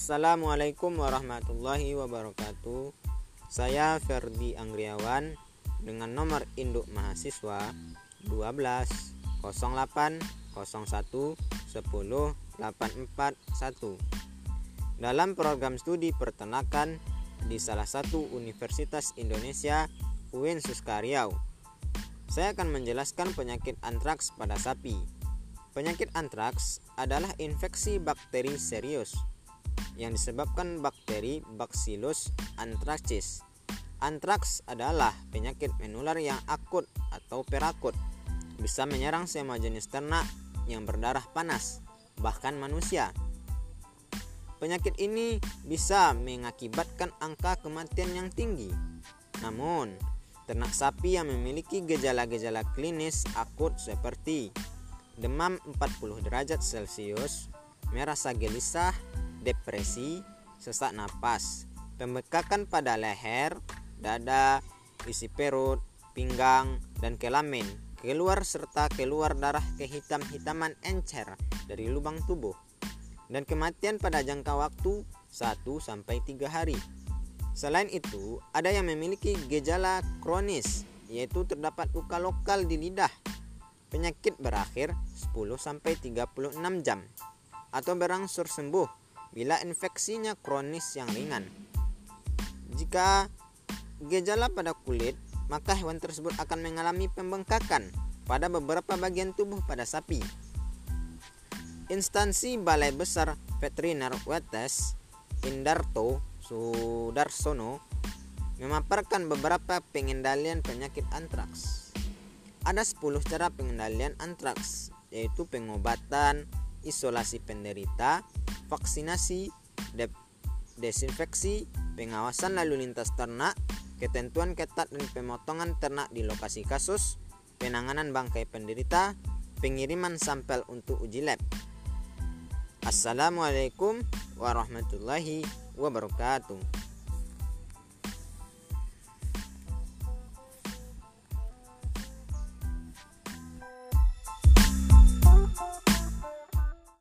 Assalamualaikum warahmatullahi wabarakatuh. Saya Ferdi Anggriawan dengan nomor induk mahasiswa 12 08 01 10 841 dalam program studi peternakan di salah satu universitas Indonesia UIN Suskariau. Saya akan menjelaskan penyakit antraks pada sapi. Penyakit antraks adalah infeksi bakteri serius yang disebabkan bakteri Bacillus anthracis. Antraks adalah penyakit menular yang akut atau perakut. Bisa menyerang semua jenis ternak yang berdarah panas, bahkan manusia. Penyakit ini bisa mengakibatkan angka kematian yang tinggi. Namun, ternak sapi yang memiliki gejala-gejala klinis akut seperti demam 40 derajat Celcius, merasa gelisah, depresi, sesak napas, pembekakan pada leher, dada, isi perut, pinggang, dan kelamin, keluar serta keluar darah kehitam-hitaman encer dari lubang tubuh, dan kematian pada jangka waktu 1 sampai 3 hari. Selain itu, ada yang memiliki gejala kronis, yaitu terdapat luka lokal di lidah. Penyakit berakhir 10 sampai 36 jam atau berangsur sembuh bila infeksinya kronis yang ringan. Jika gejala pada kulit, maka hewan tersebut akan mengalami pembengkakan pada beberapa bagian tubuh pada sapi. Instansi Balai Besar Veteriner Wetes Indarto Sudarsono memaparkan beberapa pengendalian penyakit antraks. Ada 10 cara pengendalian antraks, yaitu pengobatan, isolasi penderita, vaksinasi, de desinfeksi, pengawasan lalu lintas ternak, ketentuan ketat dan pemotongan ternak di lokasi kasus, penanganan bangkai penderita, pengiriman sampel untuk uji lab. Assalamualaikum warahmatullahi wabarakatuh.